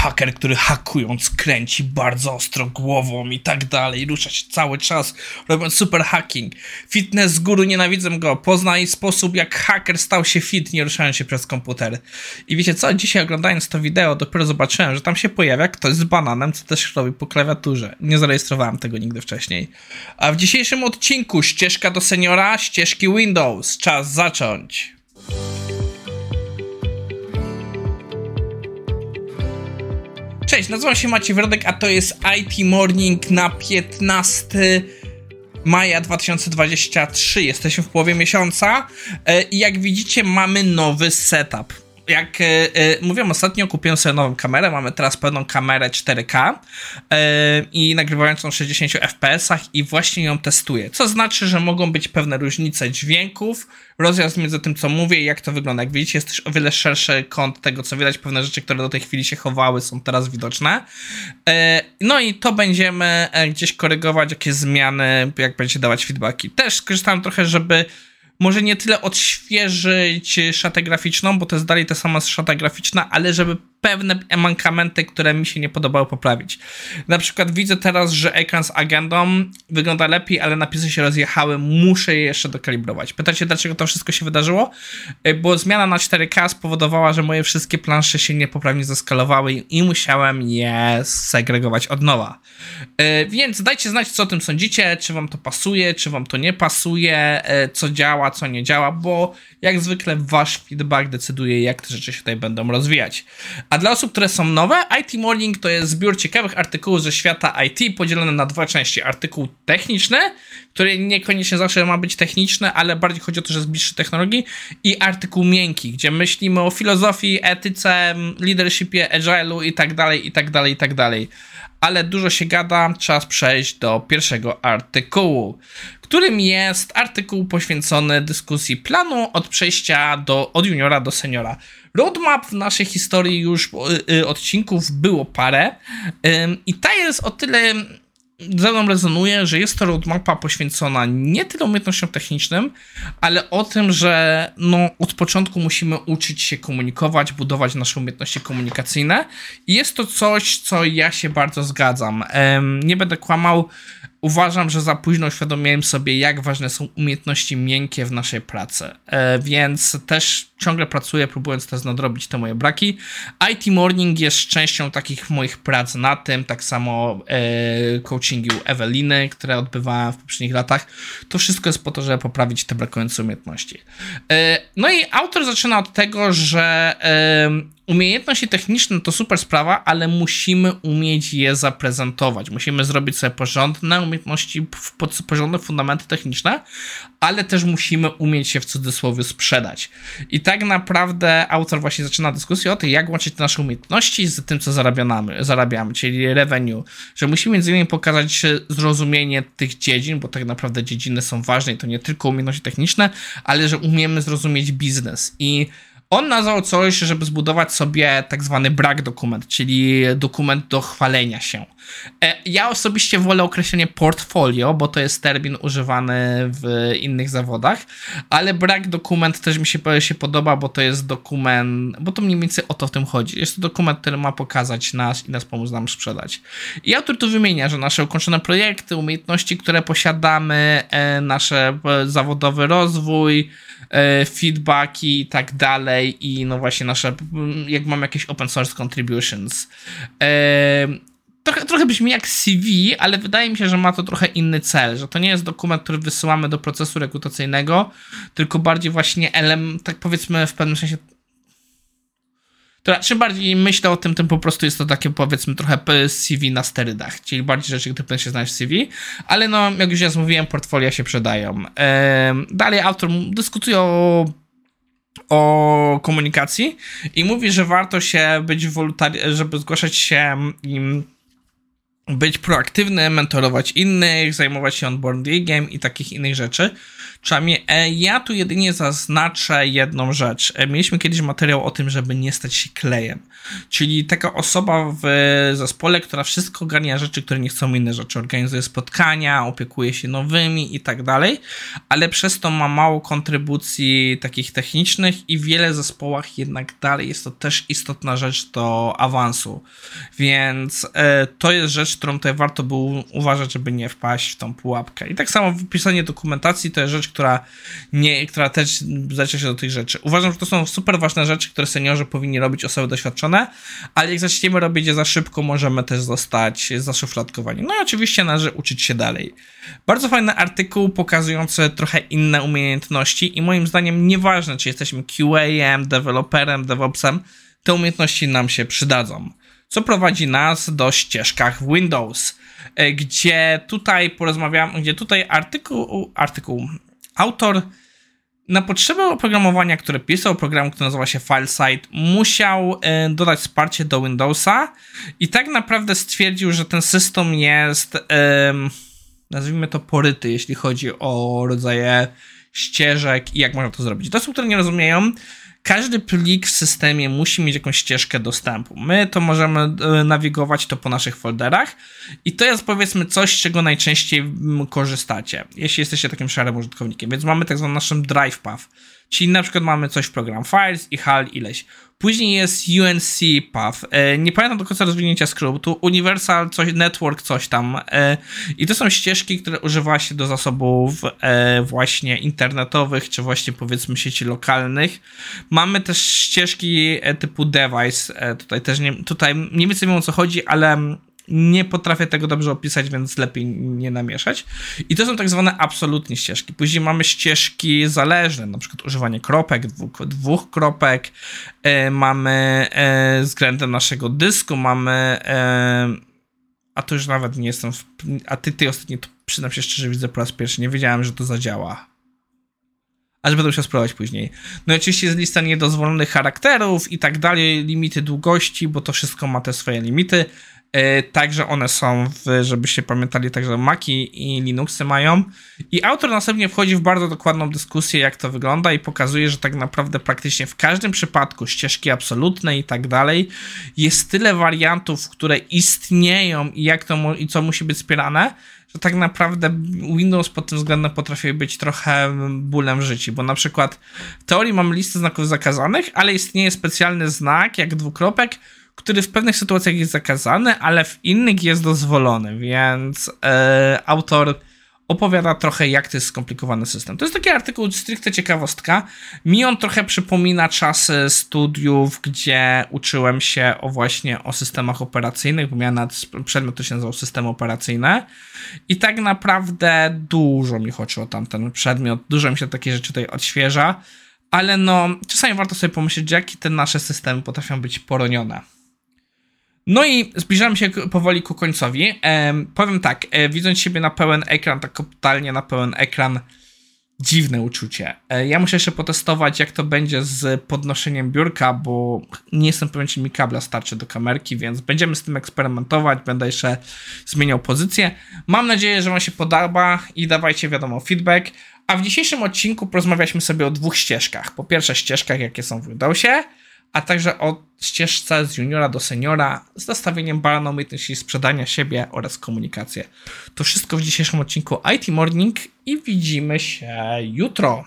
haker, który hakując kręci bardzo ostro głową i tak dalej, rusza się cały czas, robiąc super hacking. Fitness guru, nienawidzę go, poznaj sposób jak haker stał się fit, nie ruszając się przez komputer. I wiecie co, dzisiaj oglądając to wideo dopiero zobaczyłem, że tam się pojawia ktoś z bananem, co też robi po klawiaturze. Nie zarejestrowałem tego nigdy wcześniej. A w dzisiejszym odcinku ścieżka do seniora, ścieżki Windows. Czas zacząć. Cześć, nazywam się Maciej Wrodek, a to jest IT Morning na 15 maja 2023. Jesteśmy w połowie miesiąca e, i jak widzicie mamy nowy setup jak e, e, mówiłem ostatnio, kupiłem sobie nową kamerę. Mamy teraz pełną kamerę 4K e, i nagrywającą 60 fps i właśnie ją testuję. Co znaczy, że mogą być pewne różnice dźwięków, rozjazd między tym, co mówię i jak to wygląda. Jak widzicie, jest też o wiele szerszy kąt tego, co widać. Pewne rzeczy, które do tej chwili się chowały, są teraz widoczne. E, no i to będziemy gdzieś korygować, jakie zmiany, jak będzie dawać feedbacki. Też skorzystałem trochę, żeby może nie tyle odświeżyć szatę graficzną, bo to jest dalej ta sama szata graficzna, ale żeby pewne mankamenty, które mi się nie podobały, poprawić. Na przykład widzę teraz, że ekran z agendą wygląda lepiej, ale napisy się rozjechały, muszę je jeszcze dokalibrować. Pytacie, dlaczego to wszystko się wydarzyło? Y, bo zmiana na 4K spowodowała, że moje wszystkie plansze się niepoprawnie zeskalowały i musiałem je segregować od nowa. Y, więc dajcie znać, co o tym sądzicie, czy wam to pasuje, czy wam to nie pasuje, y, co działa, co nie działa, bo jak zwykle wasz feedback decyduje, jak te rzeczy się tutaj będą rozwijać. A dla osób, które są nowe, IT Morning to jest zbiór ciekawych artykułów ze świata IT podzielony na dwa części. Artykuł techniczny, który niekoniecznie zawsze ma być techniczny, ale bardziej chodzi o to, że jest bliższy technologii i artykuł miękki, gdzie myślimy o filozofii, etyce, leadershipie, agile'u i tak dalej, i tak dalej, i tak dalej. Ale dużo się gada, czas przejść do pierwszego artykułu, którym jest artykuł poświęcony dyskusji planu od przejścia do, od juniora do seniora. Roadmap w naszej historii już y, y, odcinków było parę i ta jest o tyle ze mną rezonuje, że jest to roadmapa poświęcona nie tyle umiejętnościom technicznym, ale o tym, że no, od początku musimy uczyć się komunikować, budować nasze umiejętności komunikacyjne i jest to coś, co ja się bardzo zgadzam. Nie będę kłamał, uważam, że za późno uświadomiłem sobie, jak ważne są umiejętności miękkie w naszej pracy. E, więc też ciągle pracuję, próbując też nadrobić te moje braki. IT Morning jest częścią takich moich prac na tym, tak samo e, coachingu Eweliny, które odbywałem w poprzednich latach. To wszystko jest po to, żeby poprawić te brakujące umiejętności. E, no i autor zaczyna od tego, że Umiejętności techniczne to super sprawa, ale musimy umieć je zaprezentować. Musimy zrobić sobie porządne umiejętności, porządne fundamenty techniczne, ale też musimy umieć się w cudzysłowie sprzedać. I tak naprawdę autor właśnie zaczyna dyskusję o tym, jak łączyć nasze umiejętności z tym, co zarabiamy, zarabiamy czyli revenue, że musimy między innymi pokazać zrozumienie tych dziedzin, bo tak naprawdę dziedziny są ważne i to nie tylko umiejętności techniczne, ale że umiemy zrozumieć biznes i on nazwał coś, żeby zbudować sobie tak zwany brak dokument, czyli dokument do chwalenia się. E, ja osobiście wolę określenie portfolio, bo to jest termin używany w innych zawodach, ale brak dokument też mi się, się podoba, bo to jest dokument, bo to mniej więcej o to w tym chodzi. Jest to dokument, który ma pokazać nas i nas pomóc nam sprzedać. I autor tu wymienia, że nasze ukończone projekty, umiejętności, które posiadamy, e, nasze e, zawodowy rozwój, feedbacki i tak dalej i no właśnie nasze, jak mam jakieś open source contributions trochę, trochę brzmi jak CV, ale wydaje mi się, że ma to trochę inny cel, że to nie jest dokument, który wysyłamy do procesu rekrutacyjnego, tylko bardziej właśnie element, tak powiedzmy w pewnym sensie to czym bardziej myślę o tym, tym po prostu jest to takie powiedzmy trochę CV na sterydach, czyli bardziej rzeczy, które się znaleźć w CV, ale no, jak już ja mówiłem, portfolia się przydają. Dalej autor dyskutuje o o komunikacji i mówi, że warto się być wolontariuszem, żeby zgłaszać się im być proaktywny, mentorować innych, zajmować się onboardingiem i takich innych rzeczy. Przynajmniej ja tu jedynie zaznaczę jedną rzecz. E, mieliśmy kiedyś materiał o tym, żeby nie stać się klejem. Czyli taka osoba w zespole, która wszystko ogarnia rzeczy, które nie chcą inne rzeczy. Organizuje spotkania, opiekuje się nowymi i tak dalej, ale przez to ma mało kontrybucji takich technicznych i w wiele zespołach jednak dalej jest to też istotna rzecz do awansu. Więc e, to jest rzecz, którą tutaj warto było uważać, żeby nie wpaść w tą pułapkę. I tak samo pisanie dokumentacji to jest rzecz, która, nie, która też zalicza się do tych rzeczy. Uważam, że to są super ważne rzeczy, które seniorzy powinni robić, osoby doświadczone, ale jak zaczniemy robić je za szybko, możemy też zostać zaszufladkowani. No i oczywiście należy uczyć się dalej. Bardzo fajny artykuł pokazujący trochę inne umiejętności i moim zdaniem nieważne, czy jesteśmy QA-em, deweloperem, DevOpsem, te umiejętności nam się przydadzą. Co prowadzi nas do ścieżkach w Windows, e, gdzie tutaj porozmawiam, gdzie tutaj artykuł, artykuł, autor na potrzeby oprogramowania, które pisał, program, który nazywa się FileSite, musiał e, dodać wsparcie do Windowsa i tak naprawdę stwierdził, że ten system jest, nazwijmy to, poryty, jeśli chodzi o rodzaje ścieżek i jak można to zrobić. Do osób, które nie rozumieją, każdy plik w systemie musi mieć jakąś ścieżkę dostępu. My to możemy e, nawigować to po naszych folderach i to jest powiedzmy coś, z czego najczęściej korzystacie, jeśli jesteście takim szarym użytkownikiem. Więc mamy tak zwany naszym drive path, czyli na przykład mamy coś program files i HAL ileś. Później jest UNC Path. E, nie pamiętam do końca rozwinięcia skrótu. Universal coś, Network coś tam. E, I to są ścieżki, które używa się do zasobów e, właśnie internetowych, czy właśnie powiedzmy sieci lokalnych. Mamy też ścieżki typu device. Tutaj też nie, tutaj nie wiem o co chodzi, ale nie potrafię tego dobrze opisać, więc lepiej nie namieszać. I to są tak zwane absolutnie ścieżki. Później mamy ścieżki zależne, na przykład używanie kropek, dwóch, dwóch kropek, e, mamy e, względem naszego dysku, mamy e, a to już nawet nie jestem, w, a ty, ty ostatnio, to przynam się szczerze, widzę po raz pierwszy, nie wiedziałem, że to zadziała. Aż będę musiał spróbować później. No i oczywiście jest lista niedozwolonych charakterów i tak dalej, limity długości, bo to wszystko ma te swoje limity. E, także one są, w, żebyście pamiętali, także Maki i Linuxy mają. I autor następnie wchodzi w bardzo dokładną dyskusję, jak to wygląda, i pokazuje, że tak naprawdę praktycznie w każdym przypadku ścieżki absolutne i tak dalej jest tyle wariantów, które istnieją i jak to i co musi być wspierane, że tak naprawdę Windows pod tym względem potrafi być trochę bólem życi, bo na przykład w teorii mamy listę znaków zakazanych, ale istnieje specjalny znak, jak dwukropek, który w pewnych sytuacjach jest zakazany, ale w innych jest dozwolony, więc e, autor opowiada trochę, jak to jest skomplikowany system. To jest taki artykuł, stricte ciekawostka. Mi on trochę przypomina czasy studiów, gdzie uczyłem się o właśnie o systemach operacyjnych, bo miałem nawet przedmiot, który się nazywał systemy operacyjne i tak naprawdę dużo mi chodzi o tamten przedmiot, dużo mi się takie rzeczy tutaj odświeża, ale no, czasami warto sobie pomyśleć, jakie te nasze systemy potrafią być poronione. No i zbliżamy się powoli ku końcowi. E, powiem tak, e, widząc siebie na pełen ekran, tak totalnie na pełen ekran, dziwne uczucie. E, ja muszę jeszcze potestować, jak to będzie z podnoszeniem biurka, bo nie jestem pewien, czy mi kabla starczy do kamerki, więc będziemy z tym eksperymentować, będę jeszcze zmieniał pozycję. Mam nadzieję, że Wam się podoba i dawajcie wiadomo feedback. A w dzisiejszym odcinku porozmawialiśmy sobie o dwóch ścieżkach. Po pierwsze ścieżkach, jakie są w Windowsie, a także o ścieżce z juniora do seniora z nastawieniem bala umiejętności sprzedania siebie oraz komunikację. To wszystko w dzisiejszym odcinku IT Morning i widzimy się jutro.